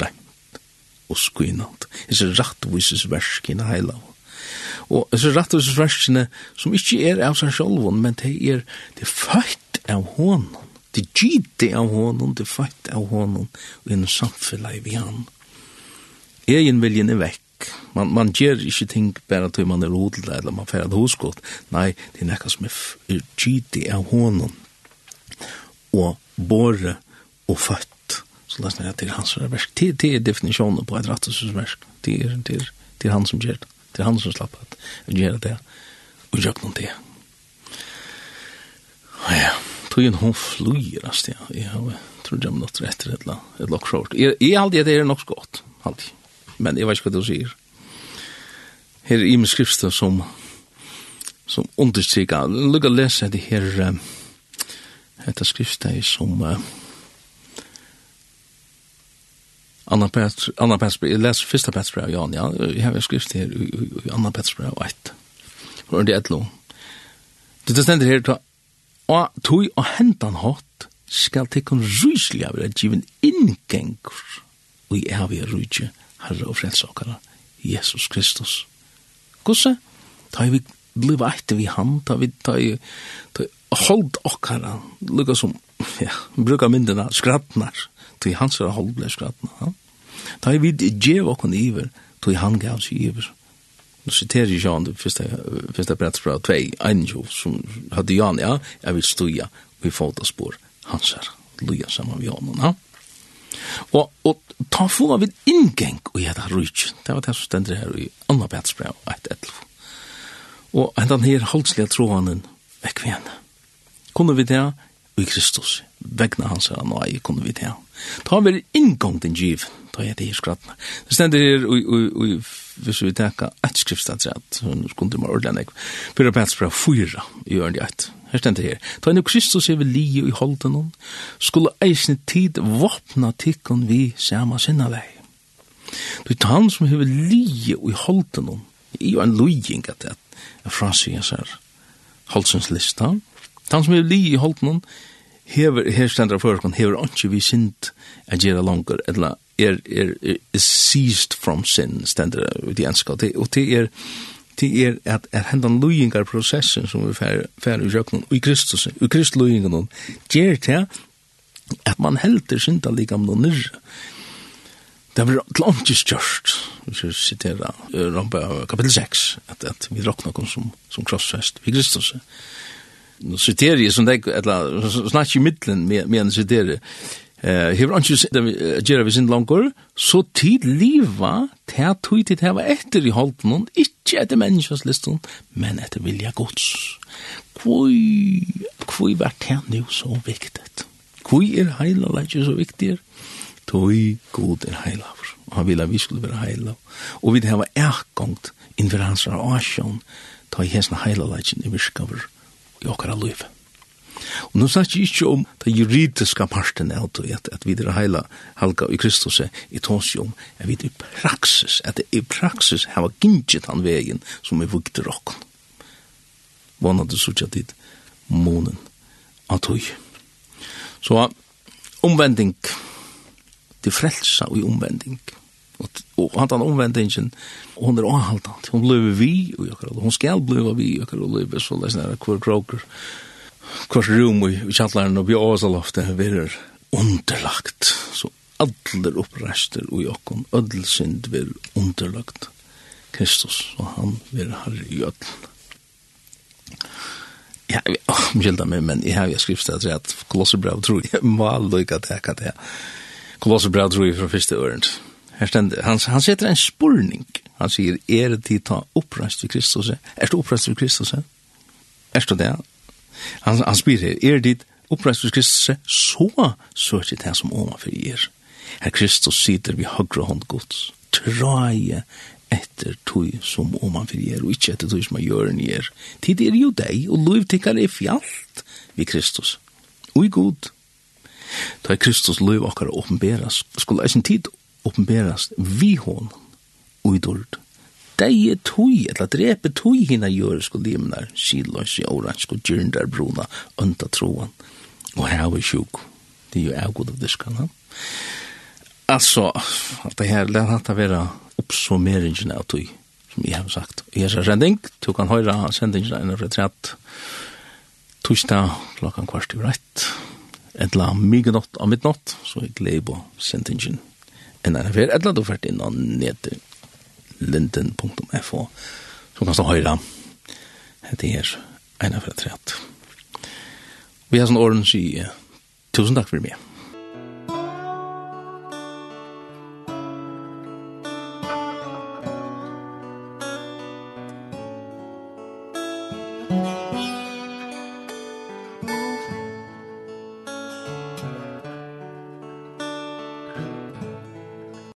rent og skuinant. Det er rattvises i heilav. Og det er rattvises verskina som ikke er av seg selv, men det er, det er født av hånden det gitte av honom, det fatt av honom, og en samfunn vi han. Egen viljen er vekk. Man, man gjør ikke ting bare til man er odla, eller man færre hosgått. Nei, det er nekka som er, er gitte av honom, og båre og født. Så la oss nere til hans versk. Det, det er definisjonen på et rattesversk. Det er, det, er, det er han som gjør det. Det er han som slapp at gjør det. Og gjør det. Og gjør det. Og gjør tog hon flyr, altså, ja. Jeg tror jeg må nått rett til et lokk short. Jeg, jeg aldri at det er nok godt, aldri. Men jeg vet ikke hva du sier. Her er i min skriften som, som understryker. Lugg å lese det her, um, dette skriften som, uh, Anna Petr, Anna Petr, jeg leser første Petr brev, Jan, ja, jeg har skrift her, Anna Petr brev, 1, og det er et lov. Det stender her, og tog og hentan hatt skal tekken ryslig av det givin inngengur og i evig rydje herre og frelsakara Jesus Kristus. Gosse, ta vi bliva etter vi han, ta vi ta i hold okkara, lukka som, ja, bruka myndina, skrattnar, ta hans er hold blei skrattnar, ta i vi djev okkon iver, ta han gav seg iver, nu citerar ju Jan första första plats på 2 Angel som hade Jan ja. Jag vill stuja vi fotar spår hansar luja samman vi honom ja. Og, og ta få av en inngeng og jeg da rujtj det var det som stender her i Anna Betsbrev 1.11 og hendan her holdslige tråden vekk vi henne. Kunne vi det? I Kristus. Vegna hans her nå ei kunne vi det? Ta vi inngong den giv. Ta jeg det i skrattna det stender her i, i, i hvis vi tenker et skriftstadsrett, så skulle man ordentlig nek, Pyrra Pets fra i ørende et. Her stendt her. Ta enn Kristus er vi li i holden hon, skulle eisne tid våpna tikkun vi sama sinna vei. Du tar han som hever li i holden hon, i jo en lujing at det er jeg ser, holdsens lista. Han som hever li i holden hon, hever, her stendt det for, hever ikke vi sint a gjerra langer, eller er, er, er, er seized from sin, stender det i enska, og det er, det er at, at hendan løyingar prosessen som vi fer i sjøkken, og i Kristus, og i Kristus løyingen, gjer til at man helter synda likam no nyrra. Det var til åndkis hvis jeg siterer Rampa kapitel 6, at, at vi råkna kom som, som krossfest i Kristus. Nå siterer jeg som deg, eller snakk i middelen med, med en siterer, eh hevur anki gera við sind langur so tid liva tær tøyt til hava eftir í halden og ikki at menneskes listum men at vilja guds. Kvøi kvøi vart tær nú so viktigt? Kvøi er heila leggja so viktigt tøy god er heila og han vilja vi skulle vera heila og við hava erkongt inn við hansra asjon tøy hesna heila leggja í virkaver í okkara lívi Og nå snakker jeg ikke om det juridiske parten av det, at, at vi er heila halka i Kristus i tås om, at vi er i praksis, at det i praksis hava gynget han vegen som er vugt til rokken. Vannet det sutja dit månen av tog. Så omvending, det frelsa og omvending, og, og han tar omvendingen, og hun er avhaldant, Hun lever vi, og hun skal bli vi, og hun lever så leis nær hver kroker, og kors rum i, kjallaren og bjøsaloftet verer underlagt. Så alder opprester og jokken, ødelsynd vir underlagt Kristus, og han vir herre i ødelen. Ja, jeg oh, skilder meg, men jeg har jo skrift at jeg kolosserbrev tror jeg må lykke til hva det. Kolosserbrev tror jeg fra første ørend. Her stender, han, han setter en spurning. Han sier, er det tid ta oppreist ved Kristus? Er det oppreist ved Kristus? Er det det? Han, han spyr her, er dit oppreist Kristus, så søker det som ovenfor er. Her Kristus sitter vi høyre hånd gods, traje etter tog som ovenfor er, og ikke etter tog som er gjøren er. Tid er jo deg, og lov tikkar er fjallt vi Kristus. Og i god. Da Kristus lov akkar åpenberas, skulle eisen tid åpenberas vi hon og i deie tui, eller drepe tui hina jøresko limnar, kilås i oransk og gyrndar bruna, unta troan, og her var sjuk, det er jo avgod av diskan, altså, at det her, det hatt av vera oppsummeringen av tui, som jeg har sagt, i hans sending, du kan høyra sendingen enn fra trett, torsdag klokkan kvart i rett, etla mygenott av midnatt, så jeg gleder på sendingen enn er fyrir, etla du fyrt inn og netet, linden.fo så kan du høyre det her ene av et rett. Vi har sånn åren sier tusen takk for meg.